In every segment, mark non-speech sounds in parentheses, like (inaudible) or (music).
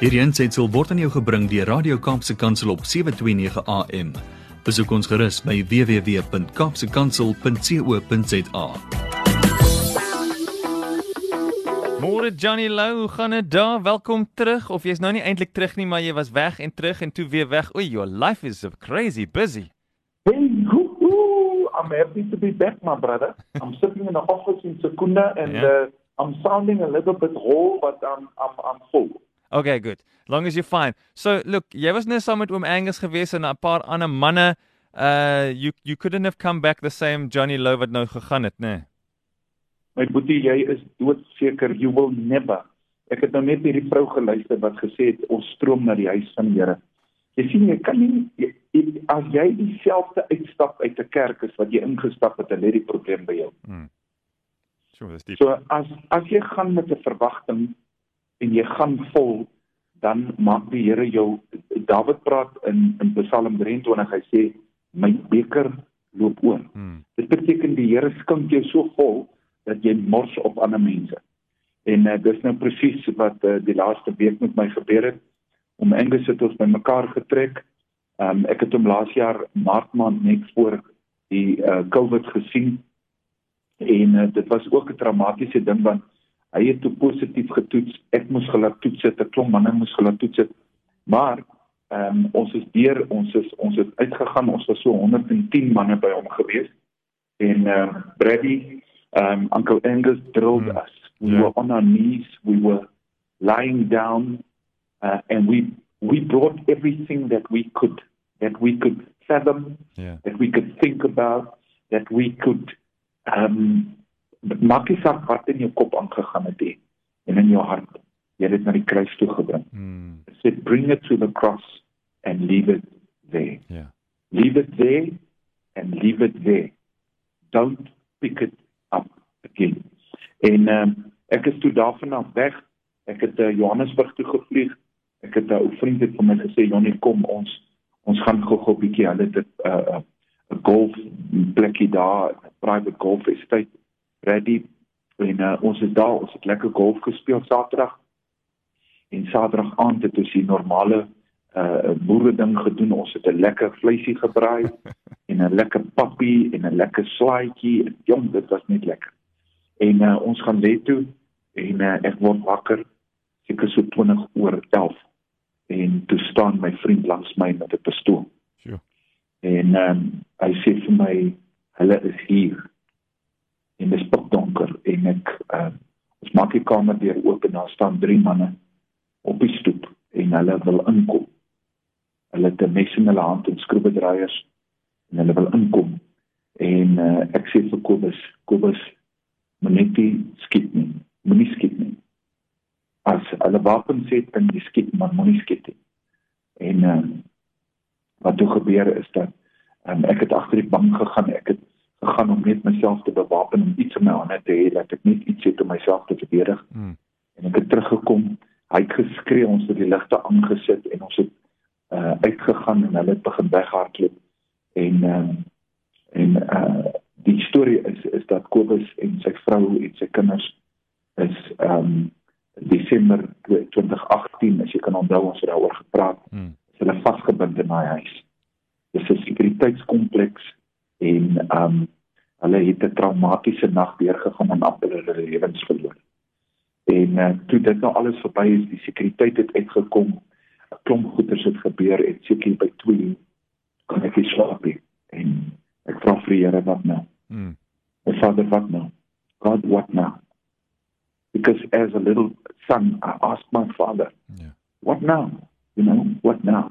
Hierdie aanseit word aan jou gebring deur Radio Kaapse Kansel op 7:29 AM. Besoek ons gerus by www.kapsekansel.co.za. Môre Johnny Lou, hoe gaan dit daar? Welkom terug of jy's nou nie eintlik terug nie, maar jy was weg en terug en toe weer weg. Oei, your life is crazy busy. Hey, hoo, hoo. I'm happy to be back, my brother. I'm sitting in the office in Secunda and Yeah. uh, I'm sounding a little bit whole, but I'm I'm I'm full. Okay, good. Long as you're fine. So, look, jy was net saam met oom Angus gewees en 'n paar ander manne. Uh you you couldn't have come back the same Johnny Lou wat nou gegaan het, né? Nee. My boetie, jy is doodseker you will never. Ek het nou net hierdie vrou geluister wat gesê het ons stroom na die huis van die Here. Jy sien jy kan nie jy, jy, as jy dieselfde uitstap uit 'n kerk is wat jy ingestap het, dan lê die probleem by jou. Sure, dis diep. So as as jy gaan met 'n verwagting en jy gaan vol, dan maak die Here jou Dawid praat in in Psalm 23, hy sê my beker loop oor. Hmm. Dit beteken die Here skink jou so vol dat jy mors op ander mense. En uh, dis nou presies wat uh, die laaste week met my gebeur het. Om Angus het ons bymekaar getrek. Um, ek het hom laas jaar Maart maand net voor die uh, COVID gesien en uh, dit was ook 'n dramatiese ding want hy het toe positief getoets. Ek moes gelaat toets het, 'n klomp manne moes gelaat toets het. Maar ehm um, ons is deur, ons is ons het uitgegaan. Ons was so 110 manne by hom gewees. En ehm uh, Brady, ehm um, Uncle Angus drilled Hmm. us. We Ja. were on our knees, we were lying down uh, and we we brought everything that we could that we could fathom Ja. that we could think about, that we could um maak nie saak wat in jou kop aangegaan het nie en in jou hart. Jy het dit na die kruis toe gebring. Hmm. Said bring it to the cross and leave it there. Ja. Leave it there and leave it there. Don't pick it up again. En um, ek is toe daarvan af weg. Ek het uh, Johannesburg toe gevlieg. Ek het 'n ou vriend het vir my gesê Jonnie kom ons ons gaan gou-gou 'n bietjie hulle dit 'n uh, 'n golf plekkie daar, 'n private golf estate ready en uh, ons is daar, ons het lekker golf gespeel Saterdag. En Saterdag aand het ons die normale uh boere ding gedoen. Ons het 'n lekker vleisie gebraai (laughs) en 'n lekker pappie en 'n lekker slaaitjie. Jong, dit was net lekker. En uh, ons gaan lê toe en uh, ek word wakker seker so 20 oor 11 en toe staan my vriend langs my met 'n pistool. Sure. En um, hy sê vir my hulle is hier. En dit is donker en ek ehm uh, ons maak die kamer deur oop en daar staan drie manne op die stoep en hulle wil inkom. Hulle het 'n mes in hulle hand en skroewedraaiers en hulle wil inkom. En uh, ek sê vir Kobus, Kobus, moenie nie skiet nie. Moenie skiet nie. As hulle wapens het, dan jy skiet, maar moenie skiet nie. En uh, wat toe gebeur is dat um, ek het agter die bank gegaan. Ek het gegaan om net myself te bewapen om iets in my hande te hê dat ek net iets het om myself te verdedig Hmm. en ek het teruggekom. Hy het geskree, ons het die ligte aangesit en ons het uh uitgegaan en hulle het begin weghardloop. En uh en uh die storie is is dat Kobus en sy vrou en sy kinders is um Desember 2018, as jy kan onthou ons het daaroor gepraat, Hmm. is hulle vasgebind in daai huis. Dis 'n sekuriteitskompleks en um hulle het 'n traumatiese nag deurgegaan en amper hulle lewens verloor. En uh, toe dit nou alles verby is, die sekuriteit het uitgekom, 'n klomp goeters het gebeur en seker by 2 kan ek nie slaap nie. En ek vra vir die Here wat nou? Hmm. My Vader, what now? God, what now? Because as a little son, I asked my father, Ja. what now? You know, what now?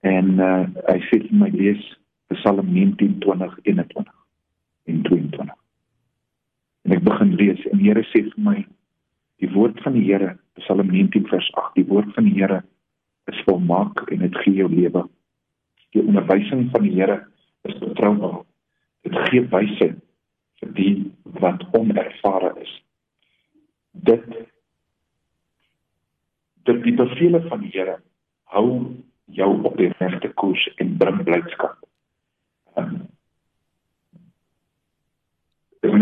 En uh, hy sê vir my lees Psalm 19, 20, 21 en 22. En ek begin lees en die Here sê vir my die woord van die Here, Psalm 19 vers 8, die woord van die Here is volmaak en dit gee jou lewe. Die onderwysing van die Here is betroubaar. Dit gee wysheid vir die wat onervare is. Dit dit die bevele van die Here hou jou op die regte koers en bring blydskap. Um,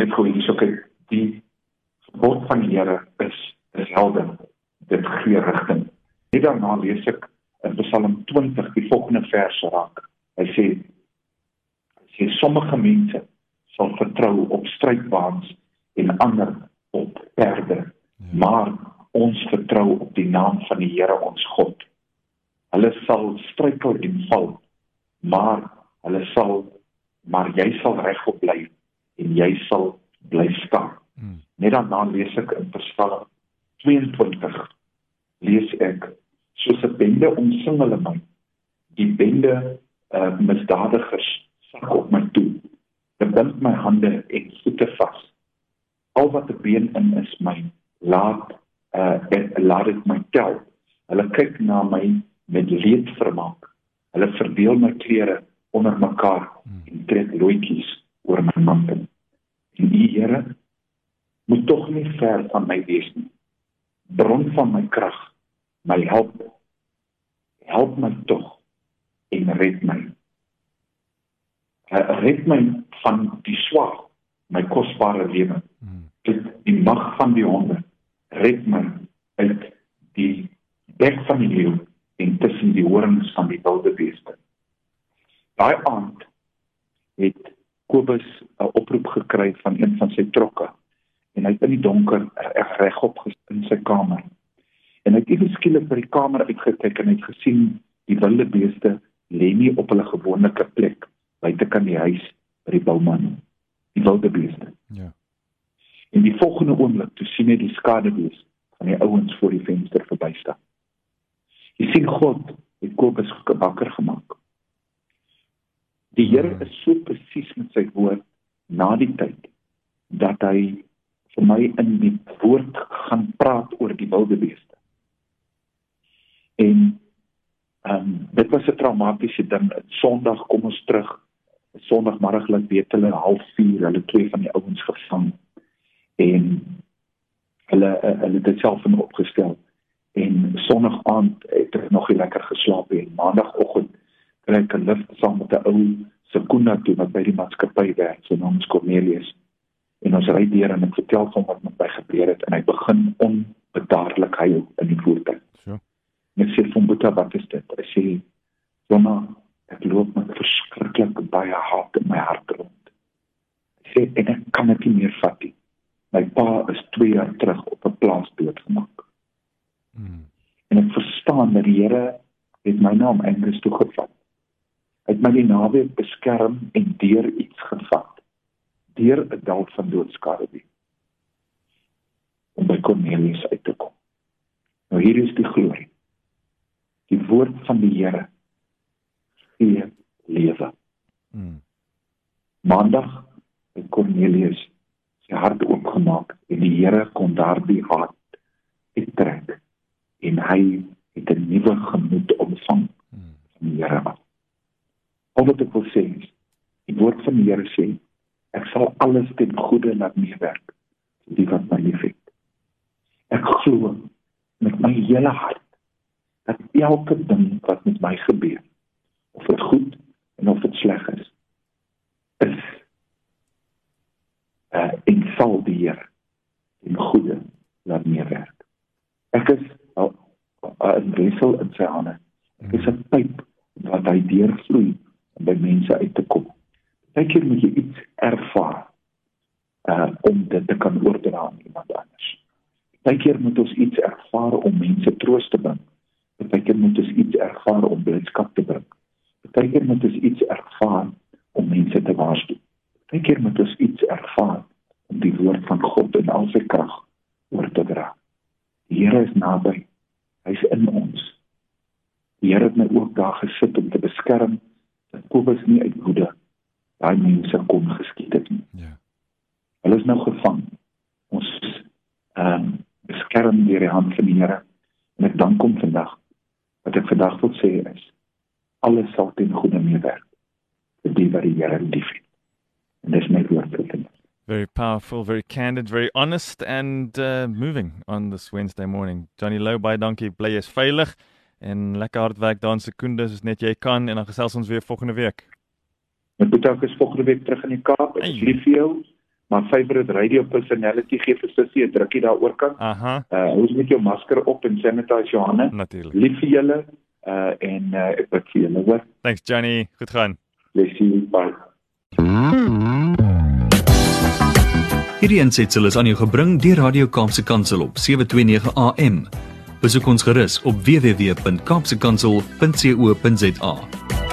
net gou hierso kyk, die gebod van die Here is is helder. Dit gee rigting. net daarna lees ek in Psalm 20 die volgende vers raak. Hy sê hy sê sommige mense sal vertrou op strydbaans en ander op perde, ja. maar ons vertrou op die naam van die Here ons God. Hulle sal struikel en val, maar hulle sal maar jy sal regop bly en jy sal bly staan. Hmm. Net daarna lees ek in Psalm 22 lees ek soos 'n bende omsing hulle my. Die bende uh, misdadigers sak op my toe. Hulle bind my hande en voete vas. Al wat 'n been in is my, laat uh en laat dit my tel. Hulle kyk na my met leed vermaak. Hulle verdeel my klere onder mekaar en trek loetjies oor my mantel. En die Here moet tog nie ver van my wees nie. Bron van my krag, my help. Help my tog en red my. Red my van die swak, my kosbare lewe. Dit die mag van die honde red my uit die bek van die leeu en tussen die horings van die wilde beeste. Daai aand het Kobus 'n oproep gekry van een van sy trokke en hy het in die donker reg regop in sy kamer. En hy het ewe skielik by die kamer uitgekyk en hy het gesien die wilde beeste lê nie op hulle gewone plek buite kan die huis by die bouman. Die wilde beeste. Ja. En die volgende oomblik toe sien hy die skaduwees van die ouens voor die venster verbystap. Jy sien God het Kobus wakker gemaak. Die Here is so presies met sy woord na die tyd dat hy vir my in die woord gaan praat oor die wilde beeste. En ehm um, dit was 'n traumatiese ding. Sondag kom ons terug. Sondagmiddag laat weet hulle 04:30 hulle twee van die ouens gevang en hulle hulle het dit self in opgestel en sonderdag aand het ek nog lekker geslaap en maandagooggend kry ek 'n lift saam met 'n ou sekunda toe wat by die maatskappy werk, sy naam is Cornelius. En ons ry deur en ek vertel hom wat met my gebeur het en hy begin onbedaarlik huil in die voertuig. So. Ek sê vir hom, "Wat is dit?" Hy sê, "Jonna, ek loop met verskriklik baie haat in my hart rond." Hy sê, "En ek kan dit nie meer vat nie. My pa is 2 jaar terug op 'n plaas doodgemaak." Hmm. En ek verstaan dat die Here het my naam Engels toegevat het my die naweek beskerm en deur iets gevat. Deur 'n dalk van doodskade om by Cornelius uit te kom. Nou hier is die glorie. Die woord van die Here gee lewe. Hmm. maandag het Cornelius sy hart oopgemaak en die Here kon daardie hart uittrek en hy het 'n nuwe gemoed ontvang hmm. van die Here. af Al wat ek wil sê is die woord van die Here sê ek sal alles ten goeie laat meewerk vir die wat my liefhet. Ek glo met my hele hart dat elke ding wat met my gebeur of dit goed en of dit sleg is is uh in sal die Here in goeie laat meewerk. Ek is 'n wissel in sy hande. Ek is 'n pyp wat hy deurvloei by mense uit te kom. Partykeer moet jy iets ervaar uh om dit te kan oordra aan iemand anders. Partykeer moet ons iets ervaar om mense troos te bring. Partykeer moet ons iets ervaar om blydskap te bring. Partykeer moet ons iets ervaar om mense te waarsku. Partykeer moet ons iets ervaar om die woord van God in al sy krag oor te dra. Die Here is naby. Hy's in ons. Die Here het my ook daar gesit om te beskerm dat Kobus nie uit woede daai mense kon geskiet het nie. Ja. Hulle is nou gevang. Ons ehm um, beskerm deur die hand van die Here en ek dank hom vandag wat ek vandag wil sê is alles sal ten goeie meewerk vir die wat die Here liefhet. En dis my woord vir vandag. Very powerful, very candid, very honest and uh, moving on this Wednesday morning. Johnny Low by Donkey bly is veilig en lekker hard werk daar in sekondes as net jy kan en dan gesels ons weer volgende week. Ek moet ook eens volgende week terug in die Kaap. Ek is lief vir jou. my favorite radio personality gee vir sussie 'n drukkie daaroor kan. Aha. Uh hoe is met jou masker op en sanitize jou hande? Natuurlik. Lief vir julle uh en uh, ek bid vir julle, hoor. Thanks Johnny. Goed gaan. You. Bye. Hierdie aansetsel is aan jou gebring deur Radio Kaapse Kansel op 729 AM. Besoek ons gerus op www.kaapsekansel.co.za.